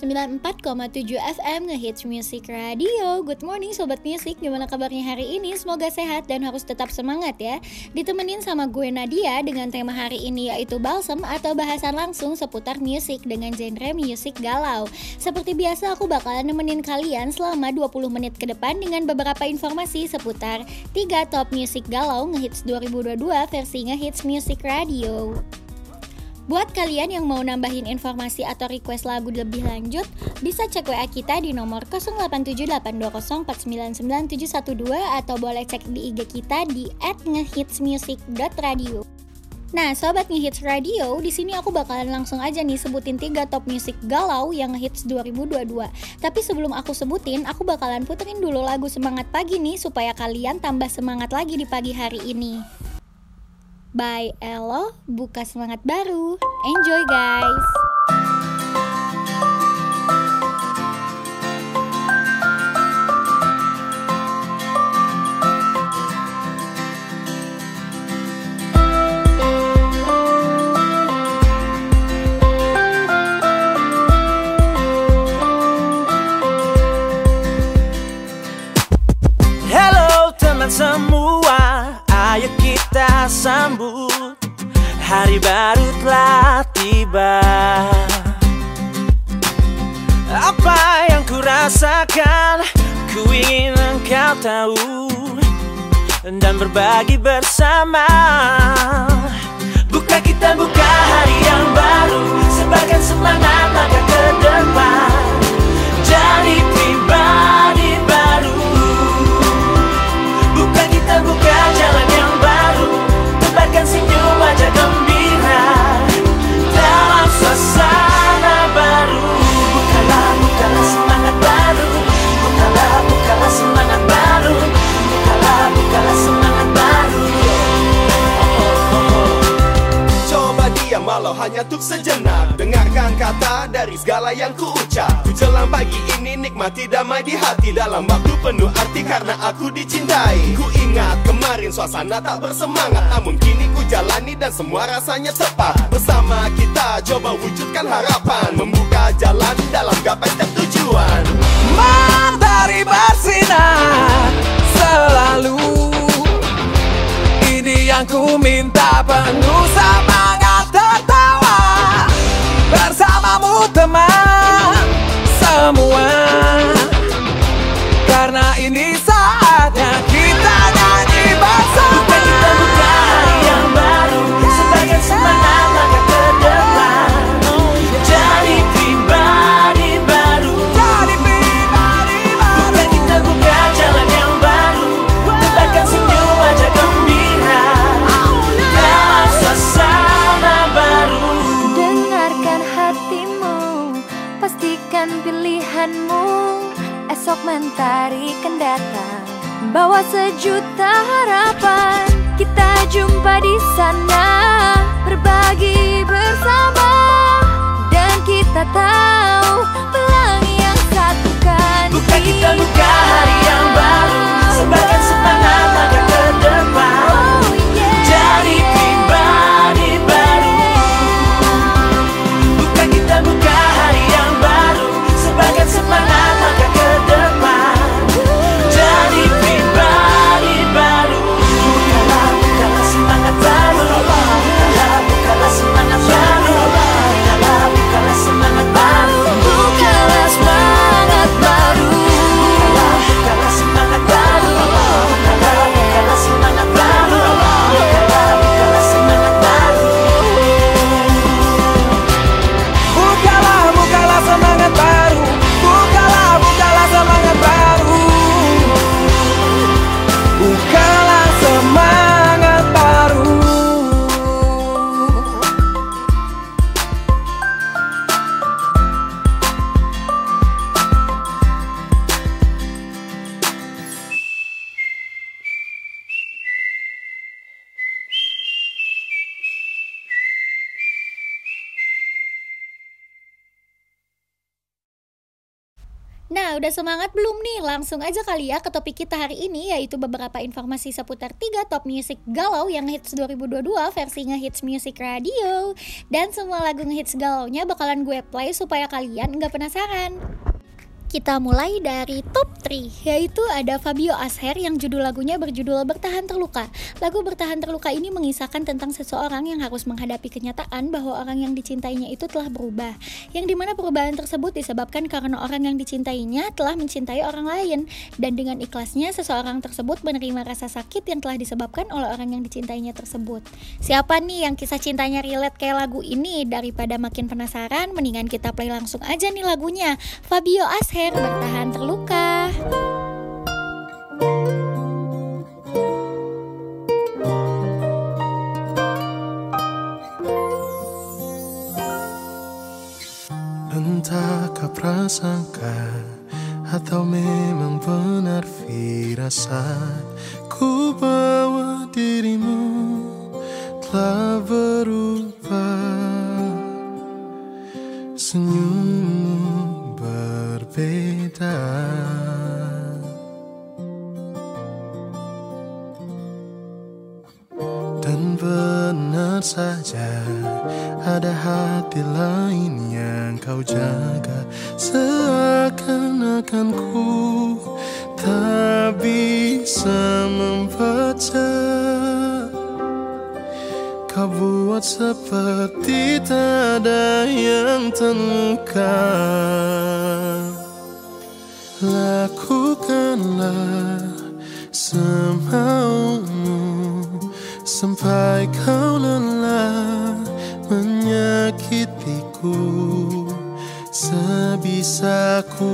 94,7 FM Ngehits Music Radio. Good morning Sobat Music. Gimana kabarnya hari ini? Semoga sehat dan harus tetap semangat ya. Ditemenin sama gue Nadia dengan tema hari ini yaitu Balsam Atau bahasan langsung seputar musik dengan genre musik galau. Seperti biasa aku bakalan nemenin kalian selama 20 menit ke depan Dengan beberapa informasi seputar 3 top musik galau Ngehits 2022 versi Ngehits Music Radio Buat kalian yang mau nambahin informasi atau request lagu lebih lanjut, bisa cek WA kita di nomor 087820499712 atau boleh cek di IG kita di @ngehitsmusic.radio. Nah, sobat ngehits radio, di sini aku bakalan langsung aja nih sebutin tiga top musik galau yang ngehits 2022. Tapi sebelum aku sebutin, aku bakalan puterin dulu lagu semangat pagi nih supaya kalian tambah semangat lagi di pagi hari ini. By Elo, buka semangat baru. Enjoy guys! Sambut. Hari baru telah tiba. Apa yang ku rasakan Ku ingin engkau tahu. Dan berbagi bersama. Buka kita buka hari yang baru. Sebarkan semangat langkah ke depan. Jadi ini nikmati damai di hati Dalam waktu penuh arti karena aku dicintai. Ku ingat kemarin suasana tak bersemangat Namun kini ku jalani dan semua rasanya tepat. Bersama kita coba wujudkan harapan Membuka jalan dalam gapai setiap tujuan Matahari bersinar selalu. Ini yang ku minta penuh semangat pilihanmu. Esok mentari kan datang, bawa sejuta harapan. Kita jumpa di sana, berbagi bersama, dan kita tahu pelangi yang satukan. Buka kita buka hari yang baru Sebarkan Nah, udah semangat belum nih? Langsung aja kali ya ke topik kita hari ini yaitu beberapa informasi seputar tiga top music galau yang hits 2022 versi ngehits music radio. Dan semua lagu ngehits galaunya bakalan gue play supaya kalian nggak penasaran. Kita mulai dari top 3, yaitu ada Fabio Asher yang judul lagunya berjudul Bertahan Terluka. Lagu Bertahan Terluka ini mengisahkan tentang seseorang yang harus menghadapi kenyataan bahwa orang yang dicintainya itu telah berubah. Yang di mana perubahan tersebut disebabkan karena orang yang dicintainya telah mencintai orang lain. Dan dengan ikhlasnya, seseorang tersebut menerima rasa sakit yang telah disebabkan oleh orang yang dicintainya tersebut. Siapa nih yang kisah cintanya relate kayak lagu ini? Daripada makin penasaran, mendingan kita play langsung aja nih lagunya. Fabio Asher bertahan terluka. Entahkah prasangka atau memang benar firasat Ku bawa dirimu telah seperti tak ada yang terluka. Lakukanlah semaumu Sampai kau lelah menyakitiku. Sebisaku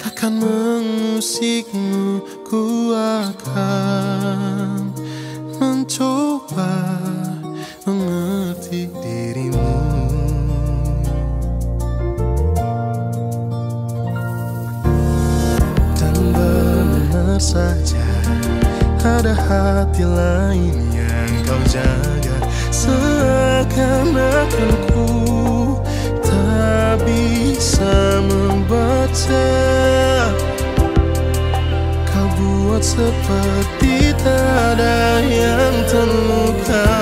takkan mengusikmu Ku akan hati lain yang kau jaga. Seakan-akan ku tak bisa membaca. Kau buat seperti tak ada yang terluka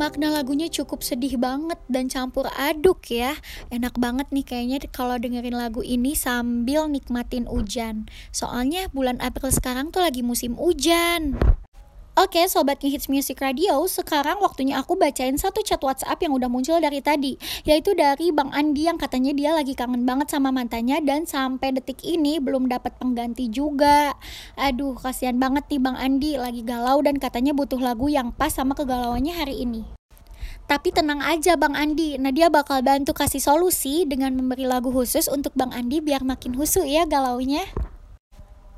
makna lagunya cukup sedih banget dan campur aduk ya. Enak banget nih kayaknya kalau dengerin lagu ini sambil nikmatin hujan. Soalnya bulan April sekarang tuh lagi musim hujan. Oke, sobat Hits Music Radio, sekarang waktunya aku bacain satu chat WhatsApp yang udah muncul dari tadi, yaitu dari Bang Andi yang katanya dia lagi kangen banget sama mantannya dan sampai detik ini belum dapat pengganti juga. Aduh, kasihan banget nih Bang Andi lagi galau dan katanya butuh lagu yang pas sama kegalauannya hari ini. Tapi tenang aja Bang Andi, Nadia bakal bantu kasih solusi dengan memberi lagu khusus untuk Bang Andi biar makin husu ya galaunya.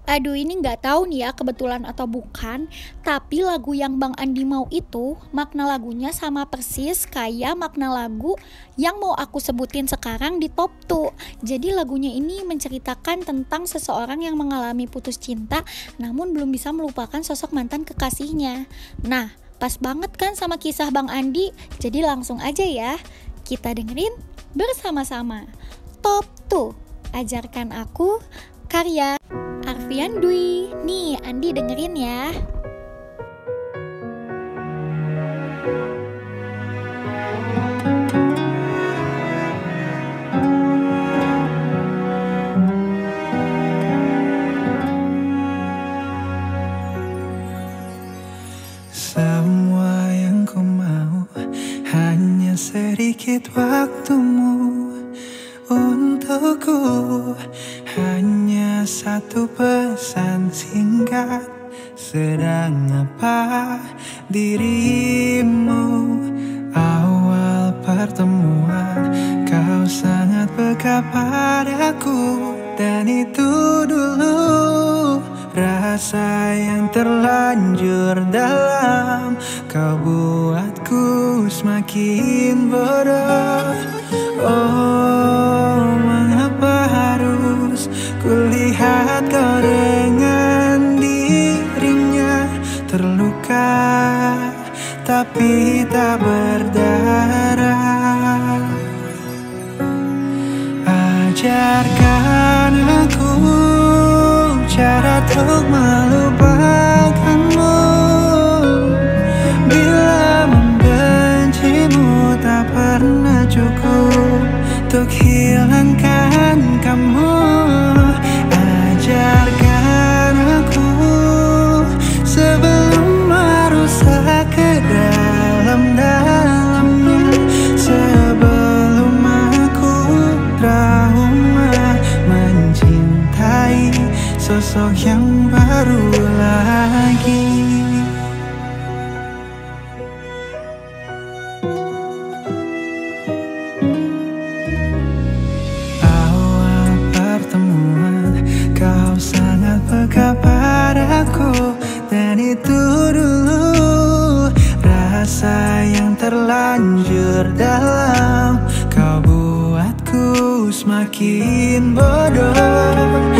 Aduh ini nggak tahu nih ya kebetulan atau bukan. Tapi lagu yang Bang Andi mau itu Makna lagunya sama persis kayak makna lagu Yang mau aku sebutin sekarang di top 2 Jadi lagunya ini menceritakan tentang seseorang yang mengalami putus cinta Namun belum bisa melupakan sosok mantan kekasihnya. Nah pas banget kan sama kisah Bang Andi? Jadi langsung aja ya Kita dengerin bersama-sama. Top 2 Ajarkan aku karya Arfian Dwi. Nih, Andi dengerin ya. Sedang apa dirimu? Awal pertemuan kau sangat peka padaku. Dan itu dulu Rasa yang terlanjur dalam. Kau buatku semakin bodoh. Oh Terluka tapi tak berdarah. Ajarkan aku cara untuk melupakanmu sangat peka padaku? Dan itu dulu rasa yang terlanjur dalam. Kau buatku semakin bodoh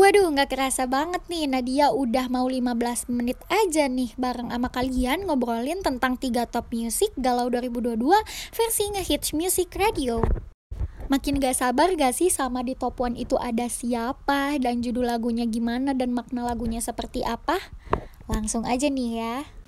Waduh, nggak kerasa banget nih Nadia udah mau 15 menit aja nih bareng sama kalian ngobrolin tentang tiga top music Galau 2022 versi Ngehits Music Radio. Makin gak sabar gak sih sama di top 1 itu ada siapa dan judul lagunya gimana dan makna lagunya seperti apa? Langsung aja nih ya.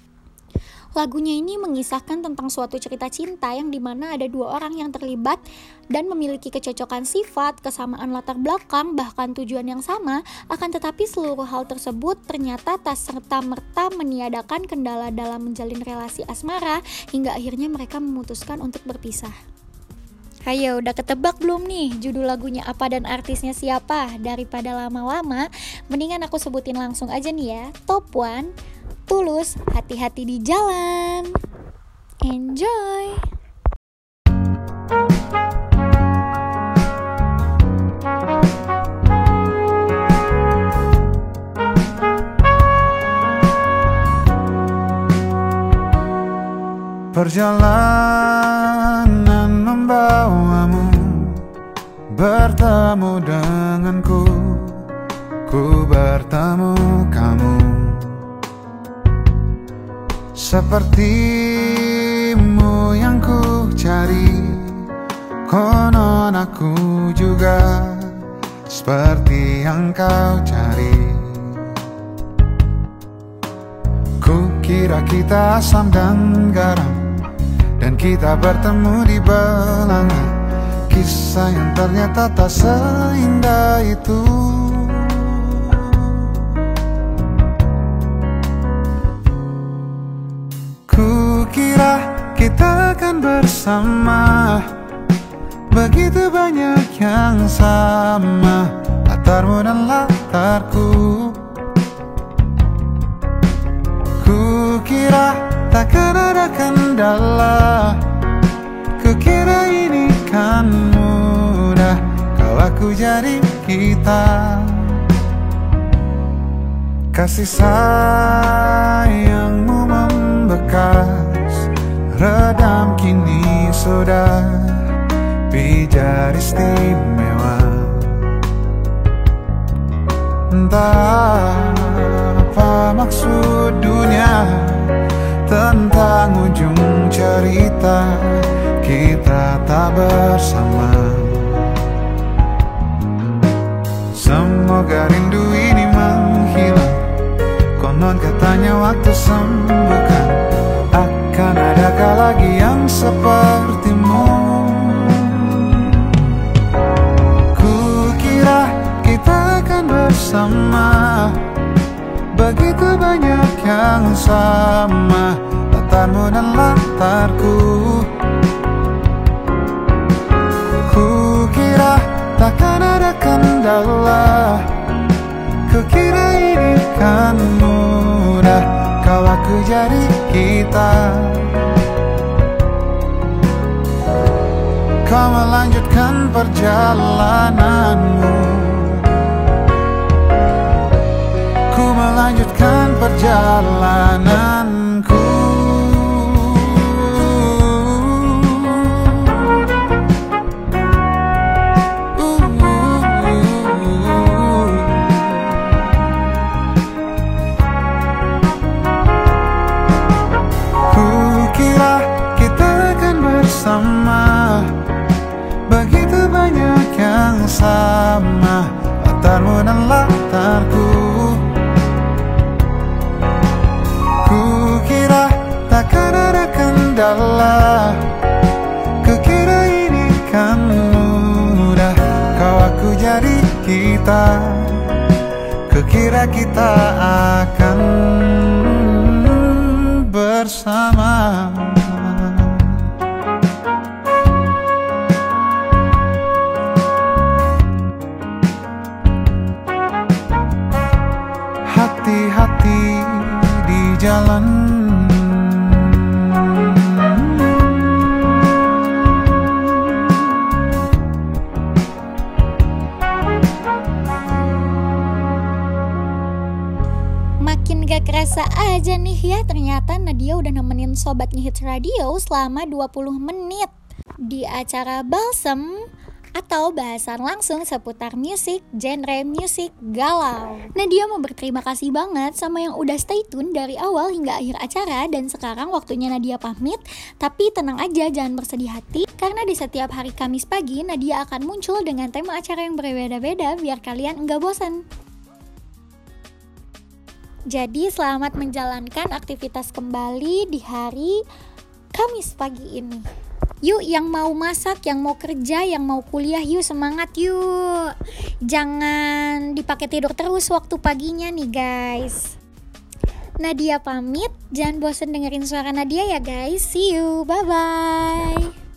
Lagunya ini mengisahkan tentang suatu cerita cinta yang di mana ada dua orang yang terlibat dan memiliki kecocokan sifat, kesamaan latar belakang, bahkan tujuan yang sama, akan tetapi seluruh hal tersebut ternyata tak serta-merta meniadakan kendala dalam menjalin relasi asmara hingga akhirnya mereka memutuskan untuk berpisah. Ayo, udah ketebak belum nih judul lagunya apa dan artisnya siapa? Daripada lama-lama, mendingan aku sebutin langsung aja nih ya. Top 1 Tulus, hati-hati di jalan. Enjoy. Perjalanan membawamu Bertemu denganku Ku bertemu kamu Sepertimu yang ku cari Konon aku juga Seperti yang kau cari. Ku kira kita asam dan garam Dan kita bertemu di belanga. Kisah yang ternyata tak seindah itu bersama. Begitu banyak yang sama Latarmu dan latarku. Ku kira takkan ada kendala Kukira ini kan mudah Kalau aku jadi kita. Kasih sayangmu membekas redam kini sudah pijar istimewa. Entah apa maksud dunia Tentang ujung cerita kita tak bersama. Semoga rindu ini menghilang. Konon katanya waktu sembuhkan Akan adakah lagi yang sepertimu? Ku kira kita akan bersama. Begitu banyak yang sama. Latarmu dan latarku kita Kau melanjutkan perjalananmu. Ku melanjutkan perjalananku sama. Latarmu dan latarku. Ku kira takkan ada kendala. Kukira ini kan mudah Kau aku jadi kita. Kukira kita akan bersama jalan. Makin gak kerasa aja nih ya ternyata Nadia udah nemenin Sobat Ngehits Radio selama 20 menit. Di acara Balsem atau bahasan langsung seputar musik, genre musik galau. Nadia mau berterima kasih banget sama yang udah stay tune dari awal hingga akhir acara dan sekarang waktunya Nadia pamit. Tapi tenang aja, jangan bersedih hati karena di setiap hari Kamis pagi Nadia akan muncul dengan tema acara yang berbeda-beda biar kalian enggak bosan. Jadi selamat menjalankan aktivitas kembali di hari Kamis pagi ini. Yuk yang mau masak, yang mau kerja, yang mau kuliah, yuk semangat yuk. Jangan dipakai tidur terus waktu paginya nih guys. Nadia pamit, jangan bosan dengerin suara Nadia ya guys. See you, bye bye.